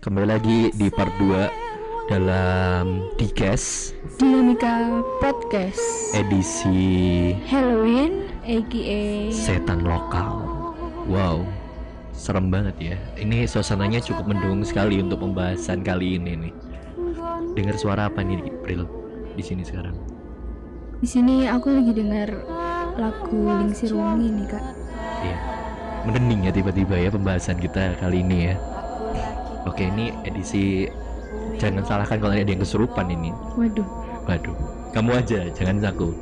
Kembali lagi di part 2 dalam Dikes Dinamika Podcast edisi Halloween aka setan lokal. Wow, serem banget ya. Ini suasananya cukup mendung sekali untuk pembahasan kali ini nih. Dengar suara apa nih, April? Di sini sekarang. Di sini aku lagi dengar lagu Lingsir Wangi nih kak. Iya. Ya tiba-tiba ya pembahasan kita kali ini ya. Oke, ini edisi jangan salahkan kalau ada yang kesurupan ini. Waduh. Waduh, kamu aja, jangan aku.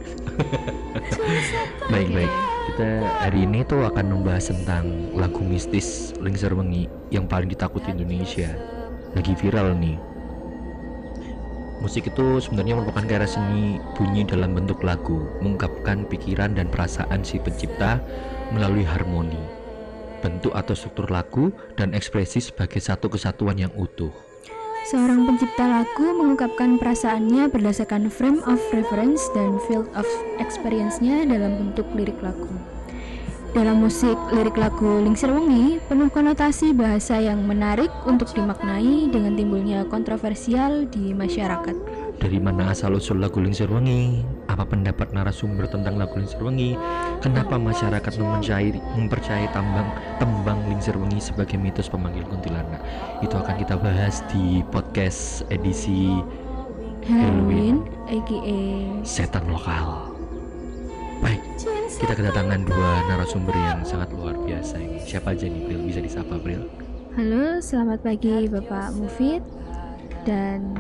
baik baik. Kita hari ini tuh akan membahas tentang lagu mistis Lingser Wengi yang paling ditakuti Indonesia. Lagi viral nih. Musik itu sebenarnya merupakan karya seni bunyi dalam bentuk lagu, mengungkapkan pikiran dan perasaan si pencipta melalui harmoni, bentuk atau struktur lagu, dan ekspresi sebagai satu kesatuan yang utuh. Seorang pencipta lagu mengungkapkan perasaannya berdasarkan frame of reference dan field of experience-nya dalam bentuk lirik lagu. Dalam musik, lirik lagu Lingsir Wengi penuh konotasi bahasa yang menarik untuk dimaknai dengan timbulnya kontroversial di masyarakat. Dari mana asal usul lagu Lingsir Wengi? Apa pendapat narasumber tentang lagu Lingsir Wengi? Kenapa masyarakat mempercayai, mempercayai tambang tembang Lingsir Wengi sebagai mitos pemanggil kuntilanak? Itu akan kita bahas di podcast edisi Halloween aka setan lokal. Baik, kita kedatangan dua narasumber yang sangat luar biasa ini. Siapa aja nih, Bril? Bisa disapa, Bril? Halo, selamat pagi Bapak Mufid dan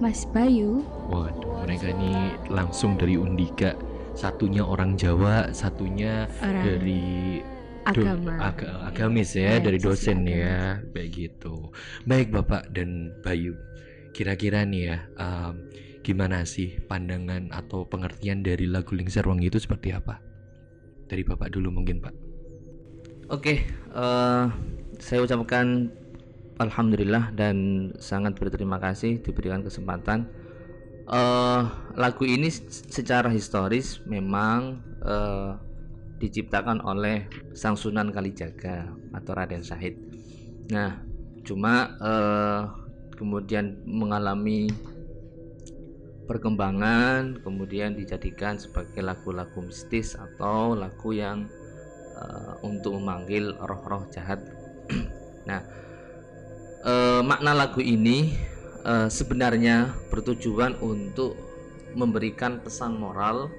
Mas Bayu. Waduh, mereka ini langsung dari Undika. Satunya orang Jawa, satunya Orang dari agama. aga- agamis ya, Ya, dari dosen agamis. ya, baik gitu. Baik Bapak dan Bayu, kira-kira nih ya, em, gimana sih pandangan atau pengertian dari lagu Lingser Wangi itu seperti apa? Dari Bapak dulu mungkin Pak. Oke, eh, saya ucapkan alhamdulillah dan sangat berterima kasih diberikan kesempatan. Eh, lagu ini secara historis memang eh, diciptakan oleh Sang Sunan Kalijaga atau Raden Syahid. Nah, cuma eh, kemudian mengalami perkembangan, kemudian dijadikan sebagai lagu-lagu mistis atau lagu yang eh, untuk memanggil roh-roh jahat. nah, eh, makna lagu ini eh, sebenarnya bertujuan untuk memberikan pesan moral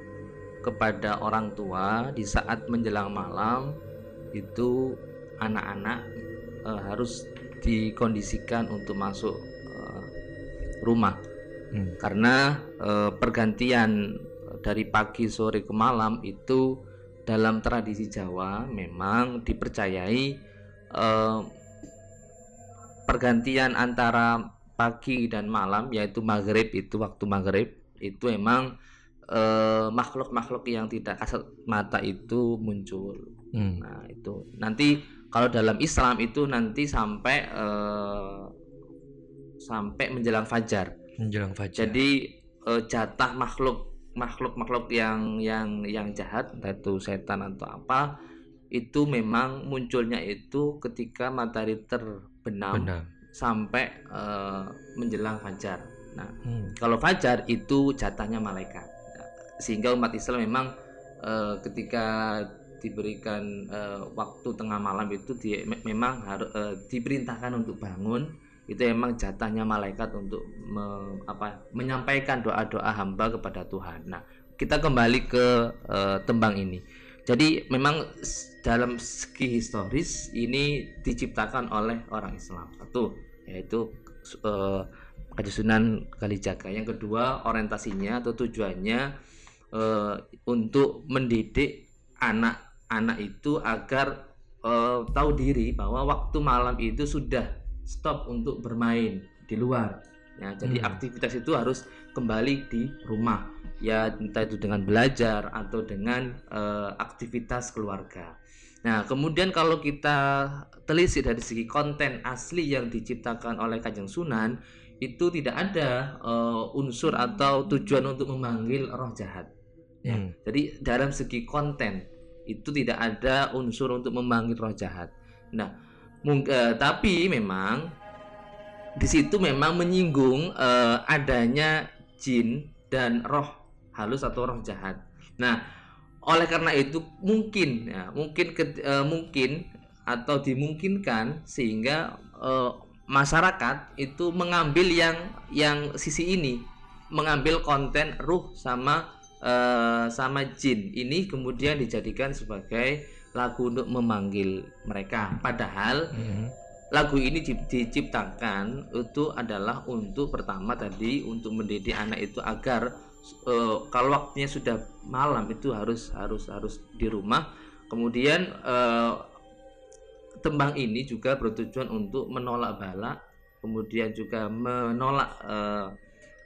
kepada orang tua di saat menjelang malam itu anak-anak eh, harus dikondisikan untuk masuk eh, rumah Hmm. karena eh, pergantian dari pagi sore ke malam itu dalam tradisi Jawa memang dipercayai eh, pergantian antara pagi dan malam yaitu maghrib itu waktu maghrib itu emang eh, makhluk-makhluk yang tidak kasat mata itu muncul Hmm. Nah, itu nanti kalau dalam Islam itu nanti sampai eh, sampai menjelang fajar. Menjelang fajar. Jadi eh, jatah makhluk makhluk makhluk yang yang yang jahat entah itu setan atau apa itu memang munculnya itu ketika matahari terbenam benar. sampai eh, menjelang fajar. Nah, Hmm. kalau fajar itu jatahnya malaikat Nah, sehingga umat Islam memang eh, ketika diberikan eh, waktu tengah malam itu dia me- memang harus diperintahkan untuk bangun itu memang jatahnya malaikat untuk me- apa menyampaikan doa-doa hamba kepada Tuhan. Nah, kita kembali ke eh, tembang ini. Jadi memang dalam segi historis ini diciptakan oleh orang Islam. Satu yaitu eh, Sunan Kalijaga. Yang kedua, orientasinya atau tujuannya eh, untuk mendidik anak-anak itu agar eh, tahu diri bahwa waktu malam itu sudah stop untuk bermain di luar. Ya, jadi Hmm. aktivitas itu harus kembali di rumah. Ya, entah itu dengan belajar atau dengan eh, aktivitas keluarga. Nah, kemudian kalau kita telisik dari segi konten asli yang diciptakan oleh Kanjeng Sunan, itu tidak ada eh, unsur atau tujuan untuk memanggil roh jahat. Ya. Hmm. Jadi dalam segi konten itu tidak ada unsur untuk memanggil roh jahat. Nah, eh, tapi memang di situ memang menyinggung eh, adanya jin dan roh halus atau roh jahat. Nah, oleh karena itu mungkin ya, mungkin ke- eh, mungkin atau dimungkinkan sehingga eh, masyarakat itu mengambil yang yang sisi ini, mengambil konten ruh sama eh, sama jin ini kemudian dijadikan sebagai lagu untuk memanggil mereka. Padahal Mhm. lagu ini di- diciptakan itu adalah untuk pertama tadi untuk mendidik anak itu agar eh, kalau waktunya sudah malam itu harus harus harus di rumah. Kemudian eh, tembang ini juga bertujuan untuk menolak bala kemudian juga menolak eh,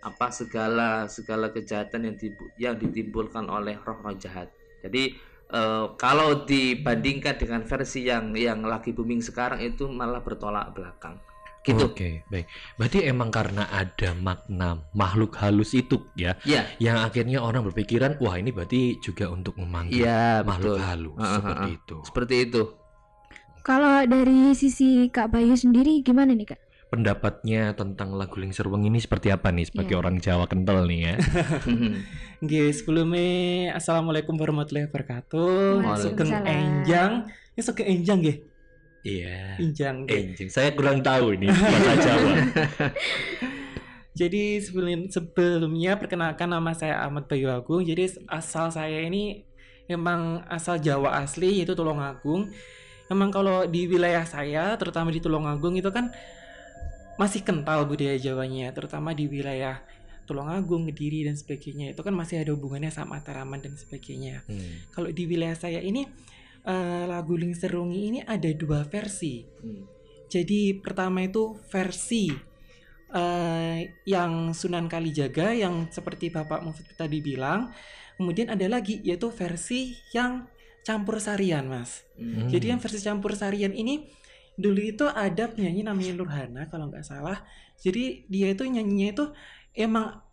apa segala segala kejahatan yang dibu- yang ditimbulkan oleh roh-roh jahat. Jadi eh, kalau dibandingkan dengan versi yang yang lagi booming sekarang itu malah bertolak belakang gitu Oke, baik. Berarti emang karena ada makna makhluk halus itu ya, ya yang akhirnya orang berpikiran, wah ini berarti juga untuk memanggil iya makhluk betul halus Ah, ah, seperti itu. seperti itu Kalau dari sisi Kak Bayu sendiri gimana nih Kak? Pendapatnya tentang lagu Lingser Wengi ini seperti apa nih sebagai Iya. orang Jawa kental nih ya? Nggih, sebelumnya Assalamualaikum warahmatullahi wabarakatuh. Waalaikumsalam. Sugeng enjang. Ini sugeng enjang nggih. Iya. Enjang. nggih. Enjing, saya kurang tahu ini bahasa Jawa. Jadi sebelum sebelumnya perkenalkan nama saya Ahmad Bayu Agung. Jadi asal saya ini emang asal Jawa asli yaitu Tulungagung. Emang kalau di wilayah saya terutama di Tulungagung itu kan masih kental budaya Jawanya, terutama di wilayah Tulungagung, Kediri dan sebagainya. Itu kan masih ada hubungannya sama Mataraman dan sebagainya. Hmm. Kalau di wilayah saya ini eh, lagu Ling Serungi ini ada dua versi. Hmm. Jadi pertama itu versi eh, yang Sunan Kalijaga yang seperti Bapak Mufid tadi bilang. Kemudian ada lagi yaitu versi yang campur sarian, Mas. Hmm. Jadi yang versi campur sarian ini dulu itu ada penyanyi namanya Nurhana kalau nggak salah. Jadi dia itu nyanyinya itu emang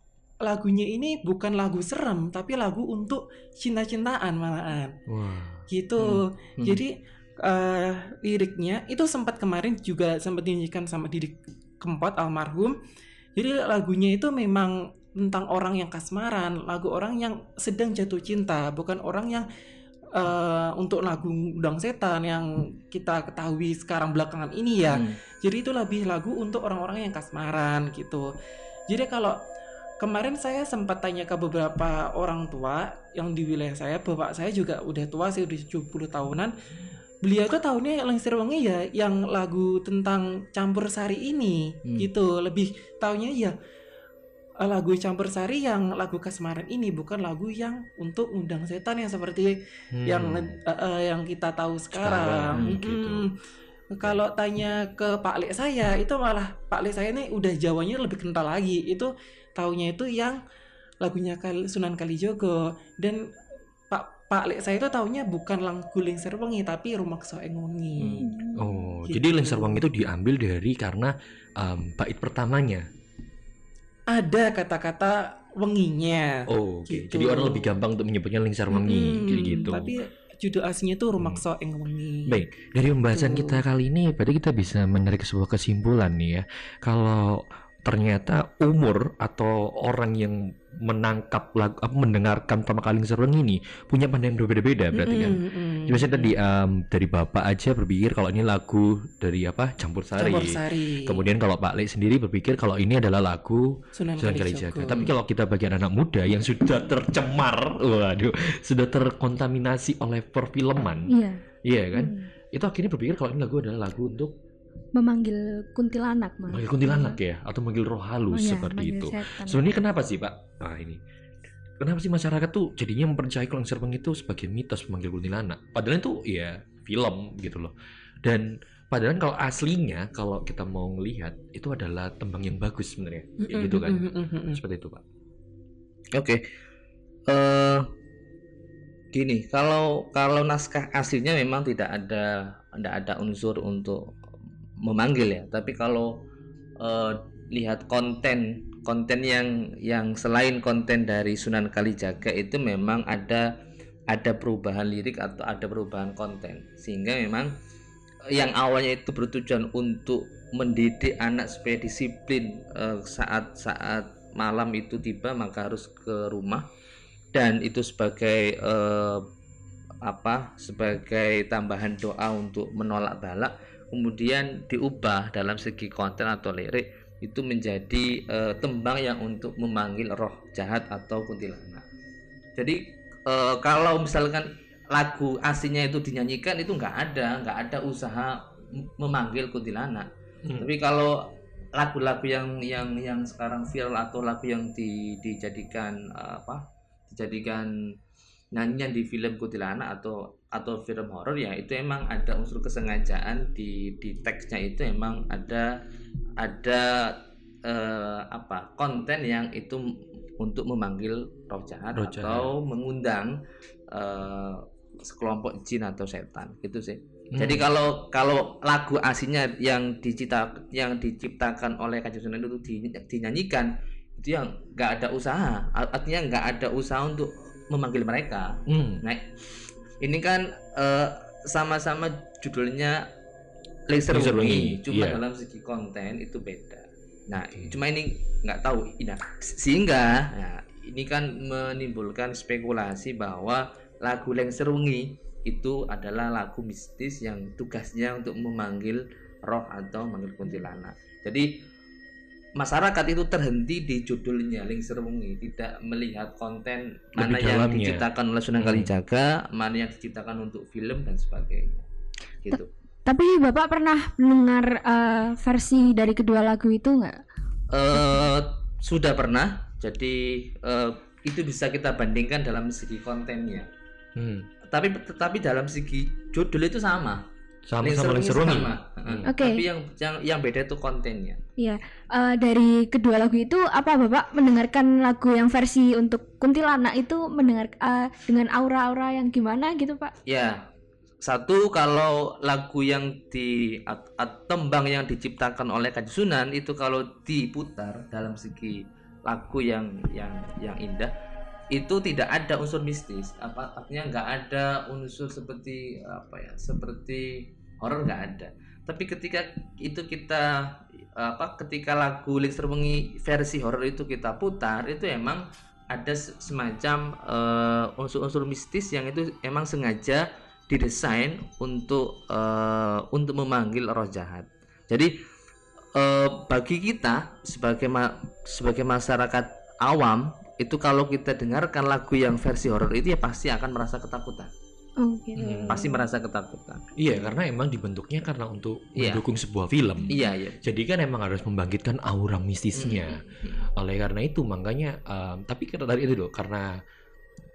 lagunya ini bukan lagu serem tapi lagu untuk cinta-cintaan malahan Wah. Gitu. Hmm. Jadi eh, liriknya itu sempat kemarin juga sempat dinyanyikan sama Didi Kempot almarhum. Jadi lagunya itu memang tentang orang yang kasmaran, lagu orang yang sedang jatuh cinta, bukan orang yang eh, untuk lagu Udang Setan yang kita ketahui sekarang belakangan ini ya. Hmm. Jadi itu lebih lagu untuk orang-orang yang kasmaran gitu. Jadi kalau kemarin saya sempat tanya ke beberapa orang tua yang di wilayah saya, bapak saya juga udah tua sih udah 70 tahunan. Beliau tuh tahunnya Lengser Wengi ya yang lagu tentang campur sari ini Hmm. gitu. Lebih tahunya ya eh, lagu campur sari yang lagu kasmaran ini bukan lagu yang untuk undang setan yang seperti Hmm. yang eh, eh, yang kita tahu sekarang. Sekarang, gitu. Mm-mm. Kalau tanya ke Pak Lek saya, itu malah Pak Lek saya ini udah Jawanya lebih kental lagi. Itu taunya itu yang lagunya Sunan Kalijogo dan Pak Pak Lek saya itu taunya bukan lagu Lingser Wengi tapi Rumakso Engungi. Oh, Gitu. jadi Lingser Wengi itu diambil dari karena um, bait pertamanya. Ada kata-kata wenginya. Oh, oke. Gitu. Jadi orang lebih gampang untuk menyebutnya Lingser Wengi kayak gitu. Tapi judul aslinya itu Rumakso Engungi. Baik, dari pembahasan Gitu. kita kali ini berarti kita bisa menarik sebuah kesimpulan nih ya. Kalau ternyata umur atau orang yang menangkap lagu apa mendengarkan pertama kali Lingser Wengi ini punya pandangan berbeda-beda berarti kan. Mm-mm. Jadi Misalnya tadi em, dari Bapak aja berpikir kalau ini lagu dari apa? Campur Sari. Campur Sari. Kemudian kalau Pak Lek sendiri berpikir kalau ini adalah lagu Sunan, Sunan Kalijaga. Tapi kalau kita bagian anak muda yang sudah tercemar, waduh, sudah terkontaminasi oleh perfilman, Iya. iya kan? Hmm. Itu akhirnya berpikir kalau ini lagu adalah lagu untuk Memanggil kuntilanak mah. manggil kuntilanak ya, atau manggil roh Oh halus iya, seperti manggil itu. setan. Sebenarnya kenapa sih Pak? Nah ini, kenapa sih masyarakat tuh jadinya mempercayai kalau Serpeng itu sebagai mitos pemanggil kuntilanak? Padahal itu ya film gitu loh. Dan padahal kalau aslinya kalau kita mau melihat itu adalah tembang yang bagus sebenarnya, Kayak gitu kan? Mm-mm, mm-mm. Seperti itu Pak. Oke. Eh gini, kalau kalau naskah aslinya memang tidak ada tidak ada unsur untuk memanggil ya, tapi kalau eh, lihat konten konten yang yang selain konten dari Sunan Kalijaga itu memang ada ada perubahan lirik atau ada perubahan konten. Sehingga memang yang awalnya itu bertujuan untuk mendidik anak supaya disiplin eh, saat saat malam itu tiba maka harus ke rumah. Dan itu sebagai eh, apa sebagai tambahan doa untuk menolak balak kemudian diubah dalam segi konten atau lirik itu menjadi eh, tembang yang untuk memanggil roh jahat atau kuntilanak jadi eh, kalau misalkan lagu aslinya itu dinyanyikan itu nggak ada nggak ada usaha memanggil kuntilanak Hmm. tapi kalau lagu-lagu yang yang yang sekarang viral atau lagu yang di, dijadikan eh, apa dijadikan nyanyian di film kuntilanak atau atau film horor ya itu emang ada unsur kesengajaan di di teksnya itu emang ada ada eh, apa konten yang itu untuk memanggil roh jahat Roh jahat. atau mengundang eh, sekelompok jin atau setan gitu sih jadi Hmm. kalau kalau lagu aslinya yang dicipta yang diciptakan oleh Kanjeng Sunan itu di- dinyanyikan itu yang nggak ada usaha Art- artinya nggak ada usaha untuk memanggil mereka Hmm. nah ini kan eh, sama-sama judulnya Laser Wengi, cuma iya. dalam segi konten itu beda nah Oke. cuma ini nggak tahu nah, sehingga nah, ini kan menimbulkan spekulasi bahwa lagu Laser Wengi itu adalah lagu mistis yang tugasnya untuk memanggil roh atau memanggil kuntilanak jadi masyarakat itu terhenti di judulnya Lingser Wengi tidak melihat konten mana Lebih yang dalamnya. diciptakan oleh Sunan Hmm. Kalijaga mana yang diciptakan untuk film dan sebagainya gitu Tapi Bapak pernah mendengar eh, versi dari kedua lagu itu nggak? eh sudah pernah jadi eh, itu bisa kita bandingkan dalam segi kontennya Hmm. tapi tetapi dalam segi judul itu sama Sama sama sama. Hmm. Heeh. Oke. tapi yang yang yang beda itu kontennya Iya. Eh, dari kedua lagu itu apa Bapak mendengarkan lagu yang versi untuk kuntilanak itu mendengar eh, dengan aura-aura yang gimana gitu Pak? Ya, satu kalau lagu yang di at- at- tembang yang diciptakan oleh Kanjeng Sunan itu kalau diputar dalam segi lagu yang yang yang indah itu tidak ada unsur mistis apa artinya nggak ada unsur seperti apa ya seperti horor nggak ada tapi ketika itu kita apa ketika lagu Lingser Wengi versi horor itu kita putar itu emang ada se- semacam eh, unsur-unsur mistis yang itu emang sengaja didesain untuk eh, untuk memanggil roh jahat. Jadi eh, bagi kita sebagai ma- sebagai masyarakat awam itu kalau kita dengarkan lagu yang versi horor itu ya pasti akan merasa ketakutan. Oh gitu. Hmm. Pasti merasa ketakutan. Iya, karena emang dibentuknya karena untuk Iya. mendukung sebuah film. Iya, iya. Jadi kan emang harus membangkitkan aura mistisnya. Mm, Oleh karena itu makanya em, tapi karena tadi itu loh karena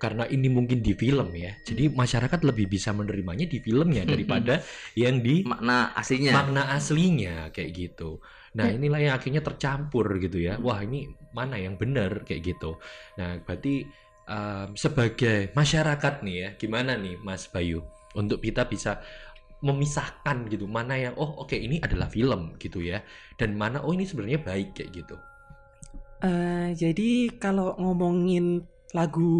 karena ini mungkin di film ya. Jadi masyarakat lebih bisa menerimanya di filmnya daripada yang di Makna aslinya. makna aslinya kayak gitu. Nah, Ya. inilah yang akhirnya tercampur gitu ya. Wah, ini mana yang benar kayak gitu. Nah, berarti em, sebagai masyarakat nih ya, gimana nih Mas Bayu untuk kita bisa memisahkan gitu mana yang oh oke ini adalah film gitu ya dan mana oh ini sebenarnya baik kayak gitu. Eh, jadi kalau ngomongin lagu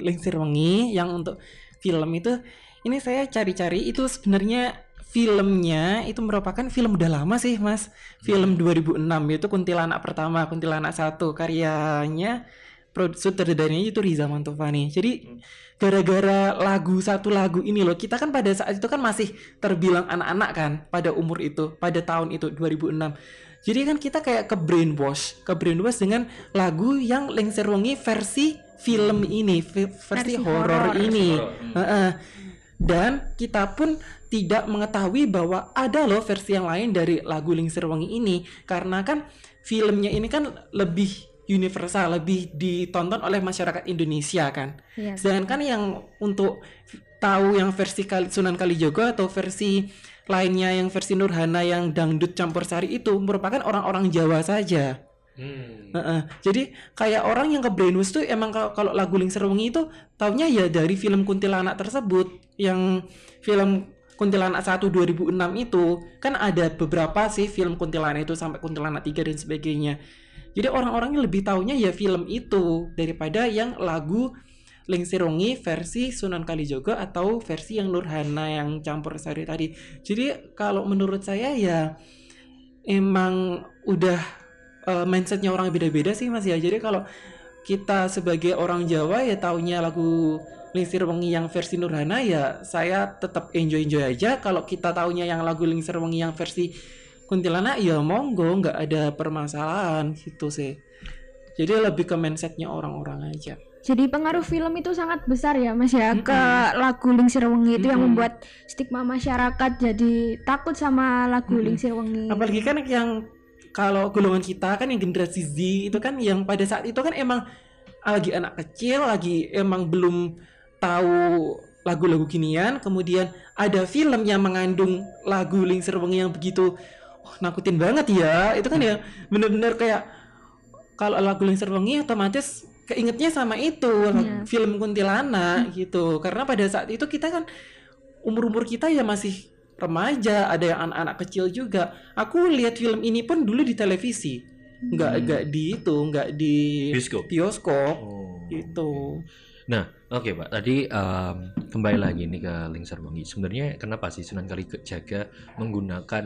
Lingser Wengi yang untuk film itu, ini saya cari-cari itu sebenarnya filmnya itu merupakan film udah lama sih mas, film 2006 yaitu Kuntilanak pertama, Kuntilanak satu karyanya produser sutradaranya itu Riza Mantovani. Jadi gara-gara lagu satu lagu ini loh, kita kan pada saat itu kan masih terbilang anak-anak kan pada umur itu, pada tahun itu 2006. Jadi kan kita kayak ke brainwash, ke brainwash dengan lagu yang Lengser Wengi versi film ini, vi- versi, Versi horor ini. Hmm. Heeh. Dan kita pun tidak mengetahui bahwa ada loh versi yang lain dari lagu Lingser Wengi ini karena kan filmnya ini kan lebih universal, lebih ditonton oleh masyarakat Indonesia kan. Iya. Sedangkan yang untuk tahu yang versi Kali- Sunan Kalijogo atau versi lainnya yang versi Nurhana yang dangdut campur sari itu merupakan orang-orang Jawa saja. Heeh. Jadi kayak orang yang ke brainwash tuh emang kalau, kalau lagu Lingser Wengi itu taunya ya dari film Kuntilanak tersebut yang film Kuntilanak 1 2006 itu kan ada beberapa sih film Kuntilanak itu sampai Kuntilanak 3 dan sebagainya. Jadi orang-orangnya lebih taunya ya film itu daripada yang lagu Lingser Wengi versi Sunan Kalijogo atau versi yang Nurhana yang campur sari tadi. Jadi kalau menurut saya ya emang udah eh, mindsetnya orang beda-beda sih mas ya jadi kalau kita sebagai orang Jawa ya taunya lagu Lingsir Wengi yang versi Nurhana ya saya tetap enjoy enjoy aja kalau kita taunya yang lagu Lingsir Wengi yang versi Kuntilanak ya monggo nggak ada permasalahan gitu sih jadi lebih ke mindsetnya orang-orang aja Jadi pengaruh film itu sangat besar ya Mas ya ke lagu Lingsir Wengi itu yang Mm-mm. membuat stigma masyarakat jadi takut sama lagu Mm-mm. Lingsir Wengi. apalagi kan yang kalau golongan kita kan yang generasi Z itu kan yang pada saat itu kan emang lagi anak kecil lagi emang belum tahu lagu-lagu ginian kemudian ada film yang mengandung lagu Lingsir Wengi yang begitu oh, nakutin banget ya itu kan ya bener-bener kayak kalau lagu Lingsir Wengi otomatis keingetnya sama itu Iya. film kuntilanak gitu karena pada saat itu kita kan umur-umur kita ya masih remaja ada yang anak-anak kecil juga aku lihat film ini pun dulu di televisi nggak nggak di itu nggak di Bioskop. bioskop Oh. gitu Nah, oke Pak. Tadi em, kembali lagi nih ke Lingser Wengi. Sebenarnya kenapa sih Sunan Kalijaga menggunakan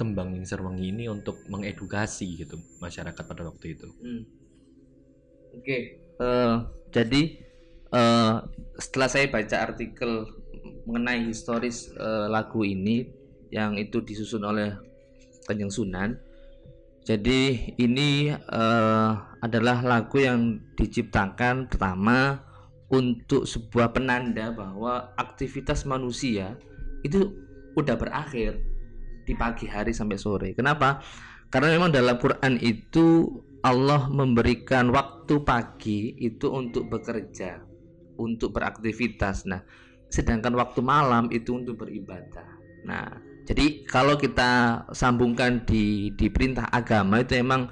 tembang Lingser Wengi ini untuk mengedukasi gitu masyarakat pada waktu itu? Hmm. Oke, eh, jadi eh, setelah saya baca artikel mengenai historis eh, lagu ini yang itu disusun oleh Kanjeng Sunan, jadi ini eh, adalah lagu yang diciptakan pertama untuk sebuah penanda bahwa aktivitas manusia itu udah berakhir di pagi hari sampai sore. Kenapa? Karena memang dalam Quran itu Allah memberikan waktu pagi itu untuk bekerja, untuk beraktivitas. Nah, sedangkan waktu malam itu untuk beribadah. Nah, jadi kalau kita sambungkan di di perintah agama itu emang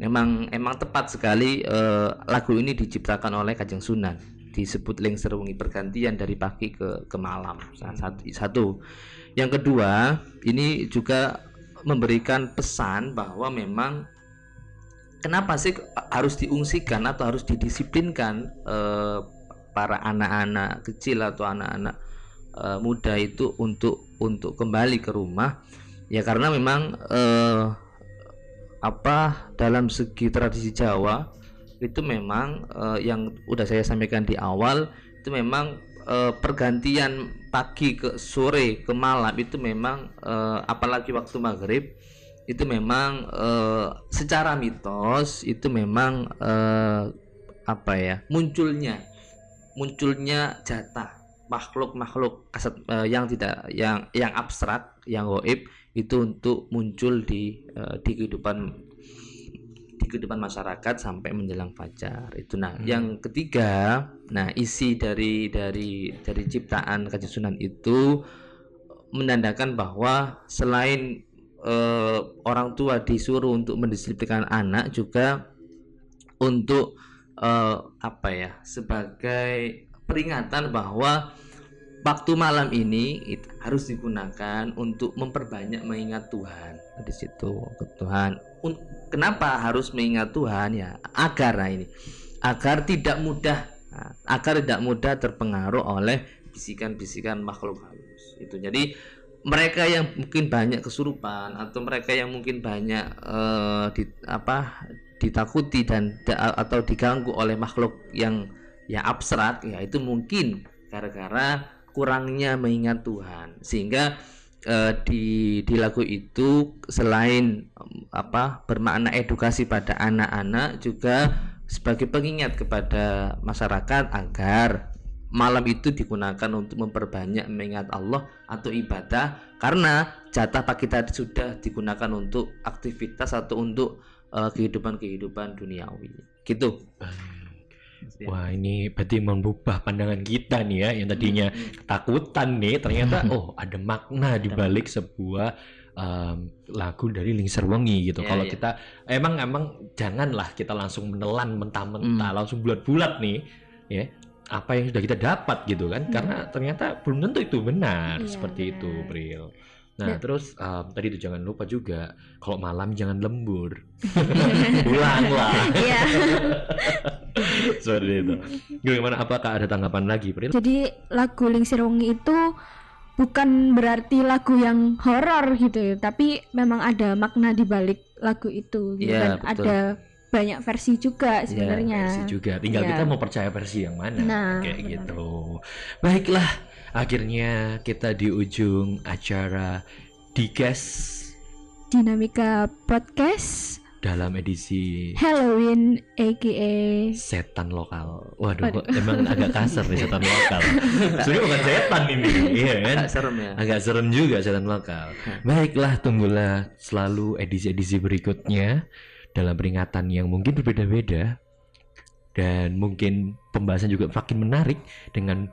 emang emang tepat sekali eh, lagu ini diciptakan oleh Kajeng Sunan disebut lengser wengi pergantian dari pagi ke ke malam satu, satu. yang kedua ini juga memberikan pesan bahwa memang kenapa sih harus diungsikan atau harus didisiplinkan eh, para anak-anak kecil atau anak-anak eh, muda itu untuk untuk kembali ke rumah ya karena memang eh, apa dalam segi tradisi Jawa itu memang eh, yang udah saya sampaikan di awal itu memang eh, pergantian pagi ke sore ke malam itu memang eh, apalagi waktu maghrib itu memang eh, secara mitos itu memang eh, apa ya munculnya munculnya jatah makhluk-makhluk kasat eh, yang tidak yang yang abstrak yang goib itu untuk muncul di eh, di kehidupan kehidupan masyarakat sampai menjelang fajar itu nah Hmm. yang ketiga nah isi dari dari dari ciptaan Kanjeng Sunan itu menandakan bahwa selain eh, orang tua disuruh untuk mendisiplinkan anak juga untuk eh, apa ya sebagai peringatan bahwa waktu malam ini harus digunakan untuk memperbanyak mengingat Tuhan di situ ke Tuhan kenapa harus mengingat Tuhan ya? Agar nah ini. Agar tidak mudah nah, agar tidak mudah terpengaruh oleh bisikan-bisikan makhluk halus. Itu jadi mereka yang mungkin banyak kesurupan atau mereka yang mungkin banyak eh, di, apa ditakuti dan da- atau diganggu oleh makhluk yang yang abstrak ya itu mungkin gara-gara kurangnya mengingat Tuhan. Sehingga eh, di di lagu itu selain em, apa bermakna edukasi pada anak-anak juga sebagai pengingat kepada masyarakat agar malam itu digunakan untuk memperbanyak mengingat Allah atau ibadah. Karena jatah pagi tadi sudah digunakan untuk aktivitas atau untuk eh, kehidupan-kehidupan duniawi. Gitu Wah ini berarti merubah pandangan kita nih ya yang tadinya Hmm. ketakutan nih ternyata oh ada makna di balik sebuah em, lagu dari Lingser Wengi gitu. Iya, Kalau iya. kita emang emang janganlah kita langsung menelan mentah-mentah Hmm. langsung bulat-bulat nih ya apa yang sudah kita dapat gitu kan Hmm. karena ternyata belum tentu itu benar Iya, seperti itu benar. Bril. Nah Dan- terus em, tadi itu jangan lupa juga kalau malam jangan lembur pulanglah Iya. seperti itu. Gimana apakah ada tanggapan lagi Bril? Jadi lagu Lingsir Wengi itu bukan berarti lagu yang horor gitu tapi memang ada makna di balik lagu itu gitu betul. ada banyak versi juga Iya, sebenarnya versi juga tinggal Iya. kita mau percaya versi yang mana Nah, kayak benar. gitu baiklah akhirnya kita di ujung acara Dikes dinamika podcast. dalam edisi Halloween aka setan lokal. Waduh Waduh. kok emang agak kasar nih setan lokal? Sebenarnya bukan setan ini. Iya kan? Agak serem ya. agak serem juga setan lokal. Baiklah tunggulah selalu edisi-edisi berikutnya dalam peringatan yang mungkin berbeda-beda dan mungkin pembahasan juga makin menarik dengan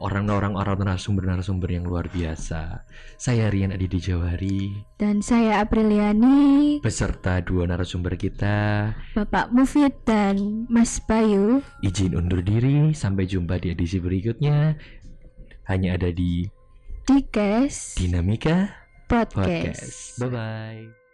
orang-orang orang narasumber-narasumber yang luar biasa. Saya Rian Adidi Jawari dan saya Apriliani beserta dua narasumber kita Bapak Mufid dan Mas Bayu izin undur diri sampai jumpa di edisi berikutnya hanya ada di di Kes Dinamika Podcast. Podcast. Bye bye.